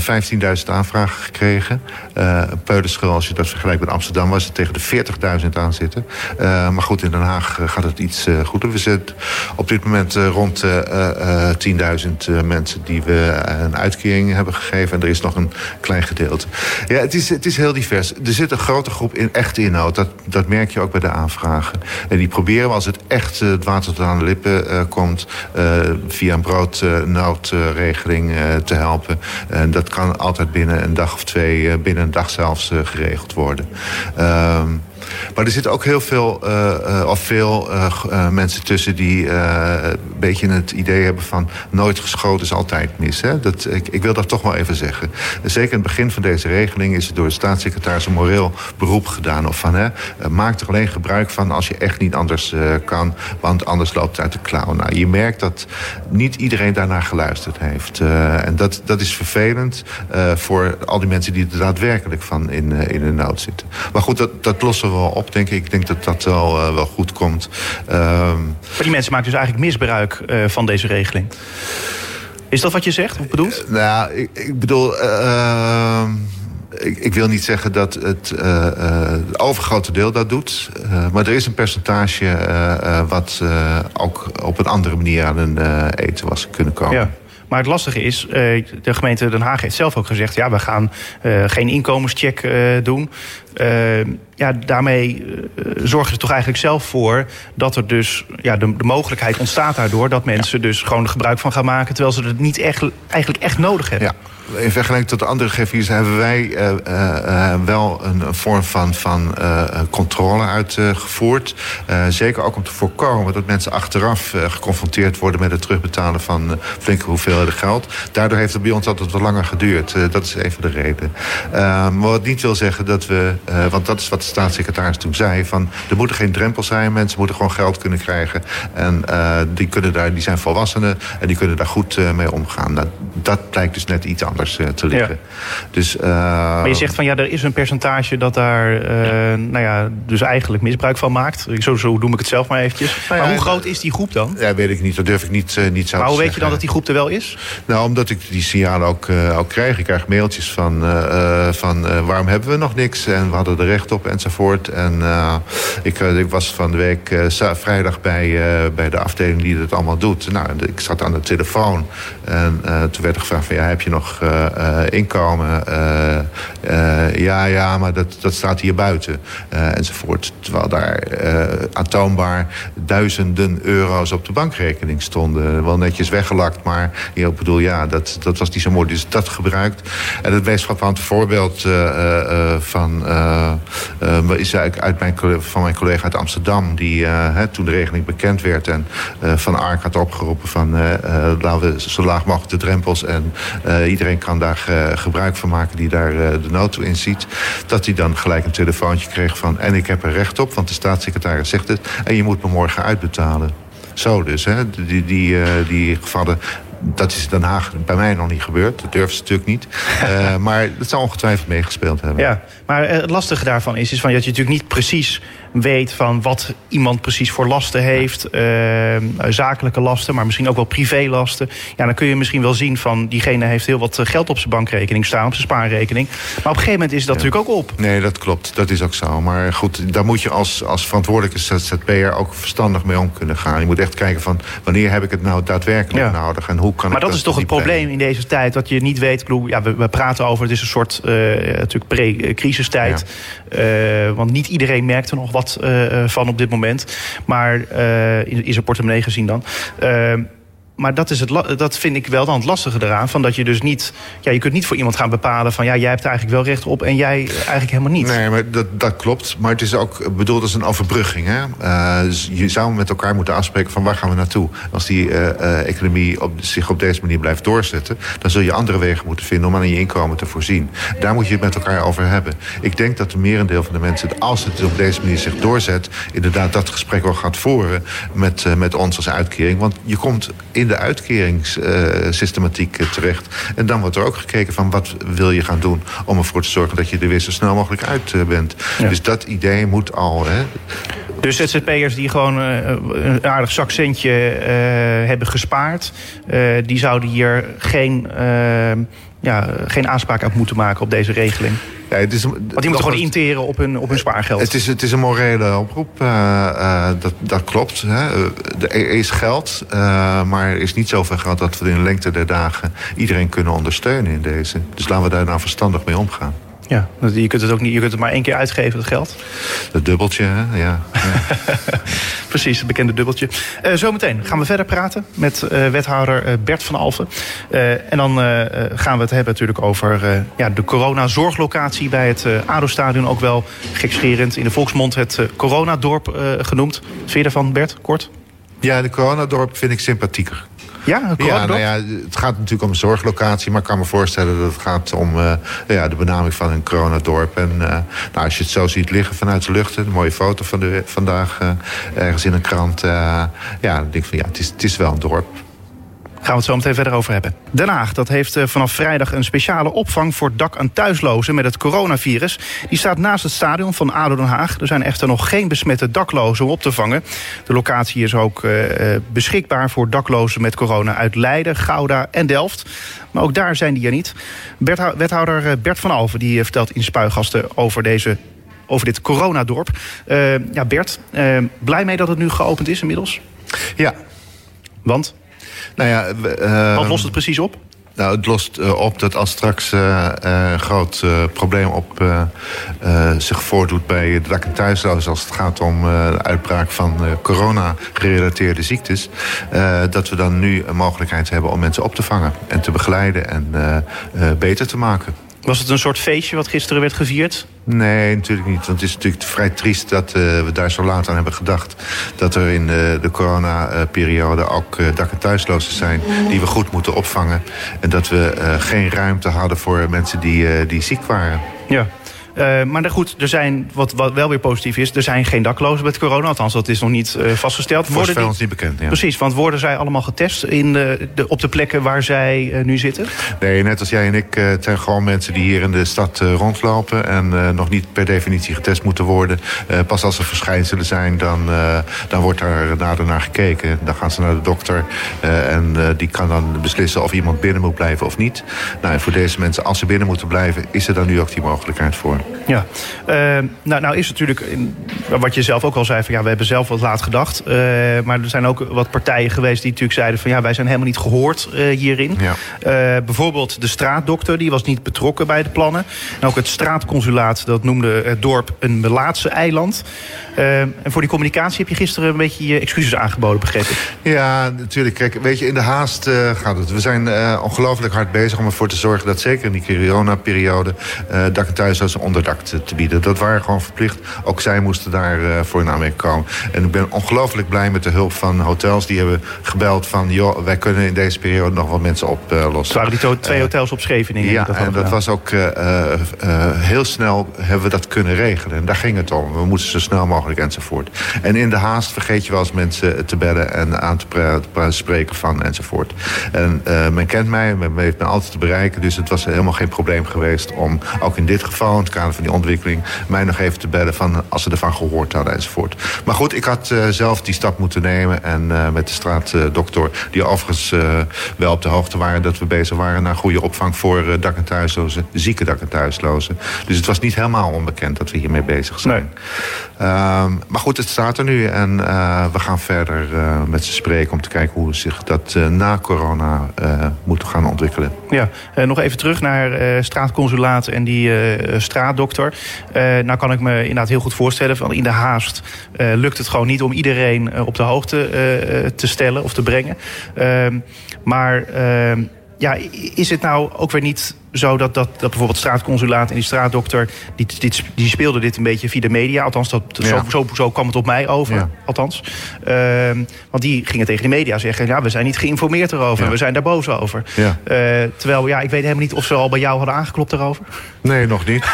15.000 aanvragen gekregen. Uh, Peulenschil, als je dat vergelijkt met Amsterdam... was het tegen de 40.000 aan zitten. Uh, maar goed, in Den Haag gaat het iets goeder. We zitten op dit moment rond 10.000 mensen... die we een uitkering hebben gegeven. En er is nog een klein gedeelte. Ja, het is, het is heel divers. Er zit een grote groep in echte inhoud. Dat, dat merk je ook bij de aanvragen. En die proberen we als het echt het water tot aan de lippen komt uh, via een broodnoodregeling uh, te helpen. En dat kan altijd binnen een dag of twee, uh, binnen een dag zelfs geregeld worden. Ehm, Maar er zitten ook heel veel, uh, of veel uh, mensen tussen die een beetje het idee hebben van nooit geschoten is altijd mis. Hè? Dat, ik, ik, wil dat toch wel even zeggen. Zeker in het begin van deze regeling is er door de staatssecretaris een moreel beroep gedaan. Of van hè, maak er alleen gebruik van als je echt niet anders kan, want anders loopt het uit de klauw. Nou, je merkt dat niet iedereen daarnaar geluisterd heeft. en dat, dat is vervelend voor al die mensen die er daadwerkelijk van in, in de nood zitten. Maar goed, dat, dat lossen we wel op, denk ik. Ik denk dat dat wel, uh, wel goed komt. Maar die mensen maken dus eigenlijk misbruik uh, van deze regeling. Is dat wat je zegt of bedoelt? Uh, nou, ik, ik bedoel... Ehm, ik, ik, wil niet zeggen dat het overgrote deel dat doet. maar er is een percentage wat ook op een andere manier aan een eten was kunnen komen. Ja. Maar het lastige is, de gemeente Den Haag heeft zelf ook gezegd... ja, we gaan geen inkomenscheck uh, ja, daarmee zorgen ze toch eigenlijk zelf voor... dat er dus ja, de, de mogelijkheid ontstaat daardoor... dat mensen dus gewoon gebruik van gaan maken... terwijl ze het niet echt, eigenlijk echt nodig hebben. Ja in vergelijking tot de andere griffiers hebben wij uh, uh, wel een vorm van, van controle uitgevoerd. zeker ook om te voorkomen dat mensen achteraf geconfronteerd worden met het terugbetalen van flinke hoeveelheden geld. Daardoor heeft het bij ons altijd wat langer geduurd. dat is even de reden. maar wat niet wil zeggen dat we, want dat is wat de staatssecretaris toen zei, van er moeten geen drempels zijn, mensen moeten gewoon geld kunnen krijgen. En die, kunnen daar, die zijn volwassenen en die kunnen daar goed mee omgaan. Nou, dat blijkt dus net iets anders. Eh, te liggen. Dus, maar je zegt van ja, er is een percentage dat daar nou ja, dus eigenlijk misbruik van maakt. Zo, zo noem ik het zelf maar eventjes. Nou ja, maar hoe groot is die groep dan? Ja, weet ik niet. Dat durf ik niet, niet zo Maar hoe weet je dan dat die groep er wel is? Nou, omdat ik die signalen ook, ook krijg. Ik krijg mailtjes van, van waarom hebben we nog niks? En we hadden er recht op enzovoort. En ik, ik was van de week vrijdag bij, bij de afdeling die dat allemaal doet. Nou, ik zat aan de telefoon. En toen werd er gevraagd van ja, heb je nog inkomen. Ja, ja, maar dat, dat staat hier buiten. enzovoort. Terwijl daar aantoonbaar duizenden euro's op de bankrekening stonden. Wel netjes weggelakt, maar ik bedoel, ja, dat, dat was niet zo mooi. Dus dat gebruikt. En het meest frappante voorbeeld van, is uit, uit mijn, van mijn collega uit Amsterdam, die toen de regeling bekend werd en Van Ark had opgeroepen van laten we zo laag mogelijk de drempels en iedereen kan daar gebruik van maken die daar de nood toe inziet. Dat hij dan gelijk een telefoontje kreeg van... en ik heb er recht op, want de staatssecretaris zegt het... en je moet me morgen uitbetalen. Zo dus, hè? Die, die, die gevallen dat is in Den Haag bij mij nog niet gebeurd. Dat durven ze natuurlijk niet. Uh, maar dat zou ongetwijfeld meegespeeld hebben. Ja, maar het lastige daarvan is, is van dat je natuurlijk niet precies weet van wat iemand precies voor lasten heeft. Uh, zakelijke lasten, maar misschien ook wel privélasten. Ja, dan kun je misschien wel zien van diegene heeft heel wat geld op zijn bankrekening staan, op zijn spaarrekening. Maar op een gegeven moment is dat natuurlijk ook op. Nee, dat klopt. Dat is ook zo. Maar goed, daar moet je als, als verantwoordelijke ZZP'er ook verstandig mee om kunnen gaan. Je moet echt kijken van wanneer heb ik het nou daadwerkelijk ja. nodig en hoe kan maar dat, is toch het probleem in deze tijd, dat je niet weet. Ja, we, we praten over, het is een soort uh, natuurlijk pre-crisistijd. Ja. Uh, want niet iedereen merkt er nog wat uh, van op dit moment. Maar in, in zijn portemonnee gezien dan maar dat, is het, dat vind ik wel dan het lastige eraan. Van dat je dus niet. Ja, je kunt niet voor iemand gaan bepalen van ja, jij hebt er eigenlijk wel recht op en jij eigenlijk helemaal niet. Nee, maar dat, dat klopt. Maar het is ook bedoeld als een overbrugging. Hè? Dus je zou met elkaar moeten afspreken van waar gaan we naartoe. Als die uh, uh, economie op, zich op deze manier blijft doorzetten, dan zul je andere wegen moeten vinden om aan je inkomen te voorzien. Daar moet je het met elkaar over hebben. Ik denk dat de merendeel van de mensen, als het op deze manier zich doorzet, inderdaad dat gesprek wel gaat voeren met, met ons als uitkering. Want je komt in de uitkeringssystematiek terecht. En dan wordt er ook gekeken van wat wil je gaan doen om ervoor te zorgen dat je er weer zo snel mogelijk uit eh, bent. Dus dat idee moet al. Hè. Dus ZZP'ers die gewoon uh, een aardig zakcentje uh, hebben gespaard, uh, die zouden hier geen, ja, geen aanspraak op moeten maken op deze regeling. Ja, het is, Want die moeten gewoon interen op hun, op hun spaargeld. Het is, het is een morele oproep. Uh, uh, dat, dat klopt. Hè. Er is geld, uh, maar er is niet zoveel geld dat we in de lengte der dagen iedereen kunnen ondersteunen in deze. Dus laten we daar nou verstandig mee omgaan. Ja, je kunt het ook niet, je kunt het maar één keer uitgeven, het geld. Dat dubbeltje, hè? Ja. Precies, het bekende dubbeltje. Uh, zometeen gaan we verder praten met uh, wethouder uh, Bert van Alfen. en dan gaan we het hebben natuurlijk over ja, de coronazorglocatie bij het ADO-stadion. Ook wel gekscherend in de volksmond het coronadorp genoemd. Vind je daarvan, Bert? Kort? Ja, de coronadorp vind ik sympathieker. Ja, ja, nou ja, het gaat natuurlijk om een zorglocatie, maar ik kan me voorstellen dat het gaat om uh, ja, de benaming van een coronadorp. En uh, nou, als je het zo ziet liggen vanuit de lucht, een mooie foto van de, vandaag uh, ergens in een krant. ja, dan denk ik van ja, het is, het is wel een dorp. Gaan we het zo meteen verder over hebben. Den Haag dat heeft eh, vanaf vrijdag een speciale opvang voor dak- en thuislozen met het coronavirus. Die staat naast het stadion van ADO Den Haag. Er zijn echter nog geen besmette daklozen om op te vangen. De locatie is ook uh, beschikbaar voor daklozen met corona uit Leiden, Gouda en Delft. Maar ook daar zijn die er niet. wethouder Bert van Alven die vertelt in Spuigasten over deze over dit coronadorp. Uh, ja, Bert, uh, blij mee dat het nu geopend is inmiddels? Ja. Want? Nou ja, uh, Wat lost het precies op? Nou, het lost uh, op dat als straks uh, een groot probleem op, zich voordoet bij de dak- en thuislozen... als het gaat om de uitbraak van corona-gerelateerde ziektes... dat we dan nu een mogelijkheid hebben om mensen op te vangen en te begeleiden en beter te maken. Was het een soort feestje wat gisteren werd gevierd? Nee, natuurlijk niet. Want het is natuurlijk vrij triest dat uh, we daar zo laat aan hebben gedacht. Dat er in uh, de coronaperiode ook uh, dak- en thuislozen zijn... die we goed moeten opvangen. En dat we geen ruimte hadden voor mensen die, die ziek waren. Ja. Uh, maar goed, er zijn, wat, wat wel weer positief is... er zijn geen daklozen met corona. Althans, dat is nog niet uh, vastgesteld. Voor die... ons niet bekend, ja. Precies, want worden zij allemaal getest in de, de, op de plekken waar zij uh, nu zitten? Nee, net als jij en ik, het zijn gewoon mensen die hier in de stad rondlopen... en nog niet per definitie getest moeten worden. pas als er verschijnselen zijn, dan, dan wordt daar nader naar gekeken. Dan gaan ze naar de dokter en die kan dan beslissen... of iemand binnen moet blijven of niet. Nou, en voor deze mensen, als ze binnen moeten blijven... is er dan nu ook die mogelijkheid voor. Ja, uh, nou, nou is natuurlijk, wat je zelf ook al zei, van ja, we hebben zelf wat laat gedacht. Uh, maar er zijn ook wat partijen geweest die natuurlijk zeiden van ja, wij zijn helemaal niet gehoord uh, hierin. Ja. bijvoorbeeld de straatdokter, die was niet betrokken bij de plannen. En ook het straatconsulaat, dat noemde het dorp een Melaatse eiland. en voor die communicatie heb je gisteren een beetje je excuses aangeboden, begrepen? Ja, natuurlijk. Kijk, weet je, in de haast gaat het. We zijn ongelooflijk hard bezig om ervoor te zorgen dat zeker in die corona-periode dak en thuis als onderdak te, te, bieden. Dat waren gewoon verplicht. Ook zij moesten daar uh, voor in aanmerking komen. En ik ben ongelooflijk blij met de hulp van hotels. Die hebben gebeld van... joh, wij kunnen in deze periode nog wat mensen oplossen. Uh, het waren die twee hotels op Scheveningen? Ja, dat en dat was ook heel snel hebben we dat kunnen regelen. En daar ging het om. We moesten zo snel mogelijk enzovoort. En in de haast vergeet je wel eens mensen te bellen... en aan te spreken van enzovoort. En men kent mij, men weet me altijd te bereiken. Dus het was helemaal geen probleem geweest om ook in dit geval het kader van die ontwikkeling... mij nog even te bellen van als ze ervan gehoord hadden enzovoort. Maar goed, ik had uh, zelf die stap moeten nemen. En uh, met de straatdokter, die overigens wel op de hoogte waren... dat we bezig waren naar goede opvang voor dak- en thuislozen. Zieke dak- en thuislozen. Dus het was niet helemaal onbekend dat we hiermee bezig zijn. Nee. Um, maar goed, het staat er nu. En we gaan verder met ze spreken om te kijken hoe zich dat na corona moet gaan ontwikkelen. Ja, nog even terug naar straatconsulaat en die straatdokter. Uh, nou kan ik me inderdaad heel goed voorstellen... van in de haast uh, lukt het gewoon niet om iedereen uh, op de hoogte te stellen of te brengen. Ehm, maar ehm, ja, is het nou ook weer niet zo dat, dat, dat bijvoorbeeld straatconsulaat en die straatdokter... Die, dit, die speelden dit een beetje via de media. Althans, dat, ja. zo, zo, zo, kwam het op mij over. Ja. Althans. Uh, want die gingen tegen de media zeggen... ja, we zijn niet geïnformeerd erover. Ja. We zijn daar boos over. Uh, terwijl, ja, ik weet helemaal niet of ze al bij jou hadden aangeklopt erover. Nee, nog niet.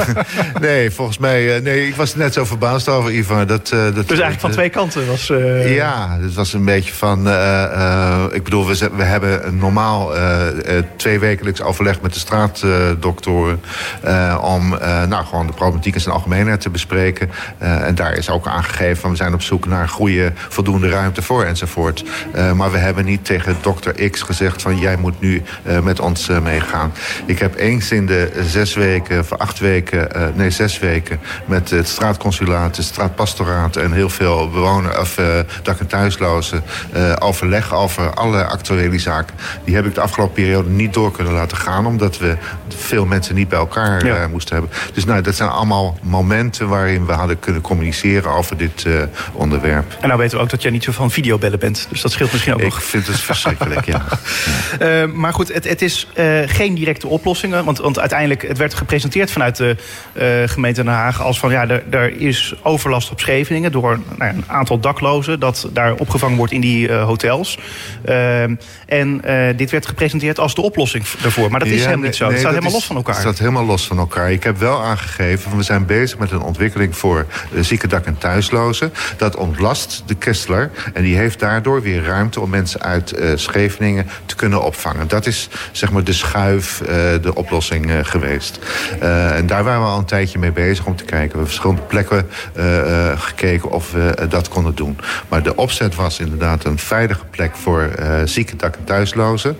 nee, volgens mij... Uh, nee, ik was net zo verbaasd over, Ivan. Dat, dat, dus eigenlijk van twee kanten was... Ja, het was een beetje van... ik bedoel, we, we hebben normaal twee wekelijks overleg met de straatdoktoren... Uh, om uh, nou, gewoon de problematiek in zijn algemeenheid te bespreken. Uh, en daar is ook aangegeven van we zijn op zoek naar goede, voldoende ruimte voor enzovoort. maar we hebben niet tegen dokter X gezegd van jij moet nu met ons meegaan. Ik heb eens in de zes weken, of acht weken, nee zes weken... met het straatconsulaat, het straatpastoraat en heel veel bewoners... of dak- en thuislozen overleg over alle actuele zaken. Die heb ik de afgelopen periode niet door kunnen laten gaan... om omdat we veel mensen niet bij elkaar Ja. moesten hebben. Dus nou, dat zijn allemaal momenten waarin we hadden kunnen communiceren over dit eh, onderwerp. En nou weten we ook dat jij niet zo van videobellen bent. Dus dat scheelt misschien ook Ik nog. vind het verschrikkelijk, ja. Eh, maar goed, het, het is eh, geen directe oplossingen. Want, want uiteindelijk, het werd gepresenteerd vanuit de eh, gemeente Den Haag... als van, ja, er, er is overlast op Scheveningen... door nou een aantal daklozen dat daar opgevangen wordt in die eh, hotels. Ehm, en eh, dit werd gepresenteerd als de oplossing daarvoor. Maar dat is helemaal nee, niet zo. Het staat helemaal is- los van elkaar. Het staat helemaal los van elkaar. Ik heb wel aangegeven, we zijn bezig met een ontwikkeling voor uh, zieke dak- en thuislozen. Dat ontlast de Kessler en die heeft daardoor weer ruimte om mensen uit uh, Scheveningen te kunnen opvangen. Dat is zeg maar de schuif, uh, de oplossing uh, geweest. En daar waren we al een tijdje mee bezig om te kijken. We hebben verschillende plekken gekeken of we dat konden doen. Maar de opzet was inderdaad een veilige plek voor zieke dak- en thuislozen.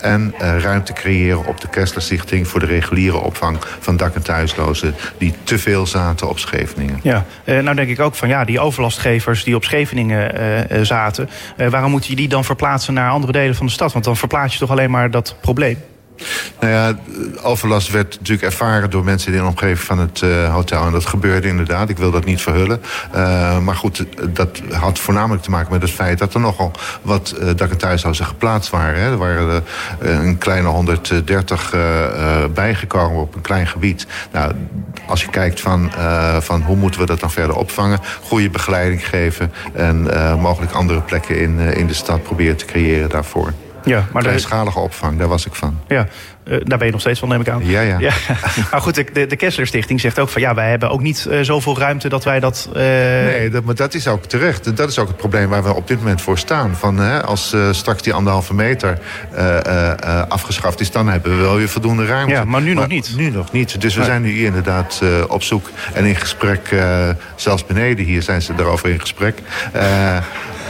en ruimte creëren op de Kessler Stichting voor de reguliere opvang van dak- en thuislozen die te veel zaten op Scheveningen. Ja, uh, nou denk ik ook van ja, die overlastgevers die op Scheveningen uh, zaten, uh, waarom moet je die dan verplaatsen naar andere delen van de stad? Want dan verplaats je toch alleen maar dat probleem. Nou ja, overlast werd natuurlijk ervaren door mensen in de omgeving van het uh, hotel. En dat gebeurde inderdaad. Ik wil dat niet verhullen. Uh, maar goed, dat had voornamelijk te maken met het feit dat er nogal wat uh, dak- en thuishuizen geplaatst waren. Hè. Er waren een kleine 130 bijgekomen op een klein gebied. Nou, als je kijkt van, van hoe moeten we dat dan verder opvangen, goede begeleiding geven en mogelijk andere plekken in, in de stad proberen te creëren daarvoor. Ja, maar Kleinschalige opvang, daar was ik van. Ja, uh, daar ben je nog steeds van, neem ik aan. Ja, ja. ja. maar goed, de, de Kessler Stichting zegt ook van... ja, wij hebben ook niet uh, zoveel ruimte dat wij dat... Uh... Nee, dat, maar dat is ook terecht. Dat is ook het probleem waar we op dit moment voor staan. Van, hè, als straks die anderhalve meter afgeschaft is... dan hebben we wel weer voldoende ruimte. Ja, maar nu maar nog niet. Nu nog niet. Dus we zijn nu hier inderdaad op zoek en in gesprek... zelfs beneden hier zijn ze daarover in gesprek...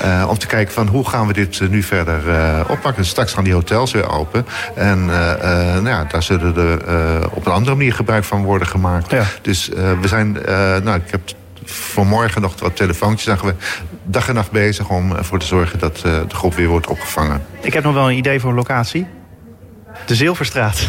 Uh, om te kijken van hoe gaan we dit nu verder uh, oppakken. Straks gaan die hotels weer open. En nou ja, daar zullen er op een andere manier gebruik van worden gemaakt. Ja. Dus we zijn, nou ik heb vanmorgen nog wat telefoontjes. Zijn we dag en nacht bezig om ervoor te zorgen dat de groep weer wordt opgevangen. Ik heb nog wel een idee voor een locatie. De Zilverstraat.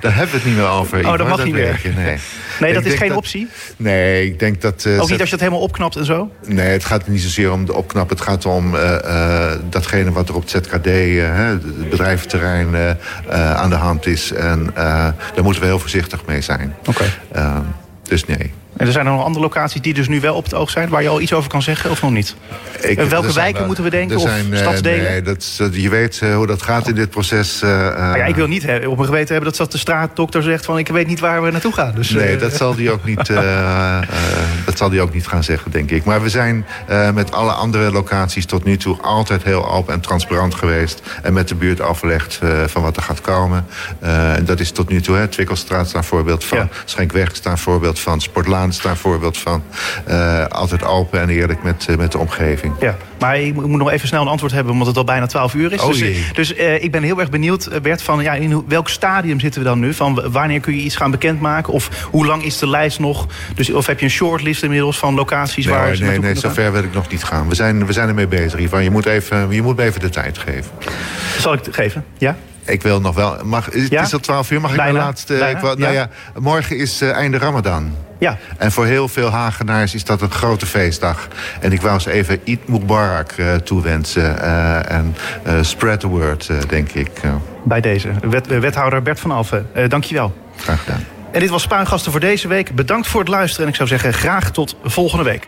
Daar hebben we het niet meer over. Oh, dat mag dat niet meer. Je, nee, nee dat is geen dat, optie? Nee, ik denk dat... Uh, Ook niet als je het helemaal opknapt en zo? Nee, het gaat niet zozeer om de opknap. Het gaat om uh, uh, datgene wat er op het ZKD, het bedrijventerrein, aan de hand is. En daar moeten we heel voorzichtig mee zijn. Oké. Okay. dus nee. En er zijn er nog andere locaties die dus nu wel op het oog zijn... waar je al iets over kan zeggen of nog niet? Ik, en welke wijken wel, moeten we denken? Zijn, of stadsdelen? Nee, dat, je weet uh, hoe dat gaat in dit proces. Uh, ja, ik wil niet op mijn geweten hebben dat, dat de straatdokter zegt... van ik weet niet waar we naartoe gaan. Dus, nee, uh, dat zal die ook niet, dat zal die ook niet gaan zeggen, denk ik. Maar we zijn met alle andere locaties tot nu toe... altijd heel open en transparant geweest. En met de buurt afgelegd van wat er gaat komen. en dat is tot nu toe. Hè. Twikkelstraat staat voorbeeld van. Ja. Schenkweg staat voorbeeld van. Sportlaan is daar een voorbeeld van. Uh, altijd open en eerlijk met, uh, met de omgeving. Ja, maar ik moet nog even snel een antwoord hebben, omdat het al bijna 12 uur is. Oh, dus jee. dus ik ben heel erg benieuwd, Bert, van ja, in welk stadium zitten we dan nu? Van wanneer kun je iets gaan bekendmaken? Of hoe lang is de lijst nog? Dus, of heb je een shortlist inmiddels van locaties nee, waar ze Nee, nee, zover wil ik nog niet gaan. We zijn, we zijn ermee bezig, Ivan. Je moet, even, je moet me even de tijd geven. Zal ik het geven? Ja? Ik wil nog wel. Mag, het ja? is al 12 uur. Mag ik mijn laatste. ik wil, nou ja. ja. morgen is uh, einde Ramadan. Ja. En voor heel veel Hagenaars is dat een grote feestdag. En ik wou ze even Eid Mubarak uh, toewensen. En spread the word, denk ik. Bij deze. Wet, wethouder Bert van Alphen, dankjewel. Graag gedaan. En dit was Spuigasten voor deze week. Bedankt voor het luisteren. En ik zou zeggen graag tot volgende week.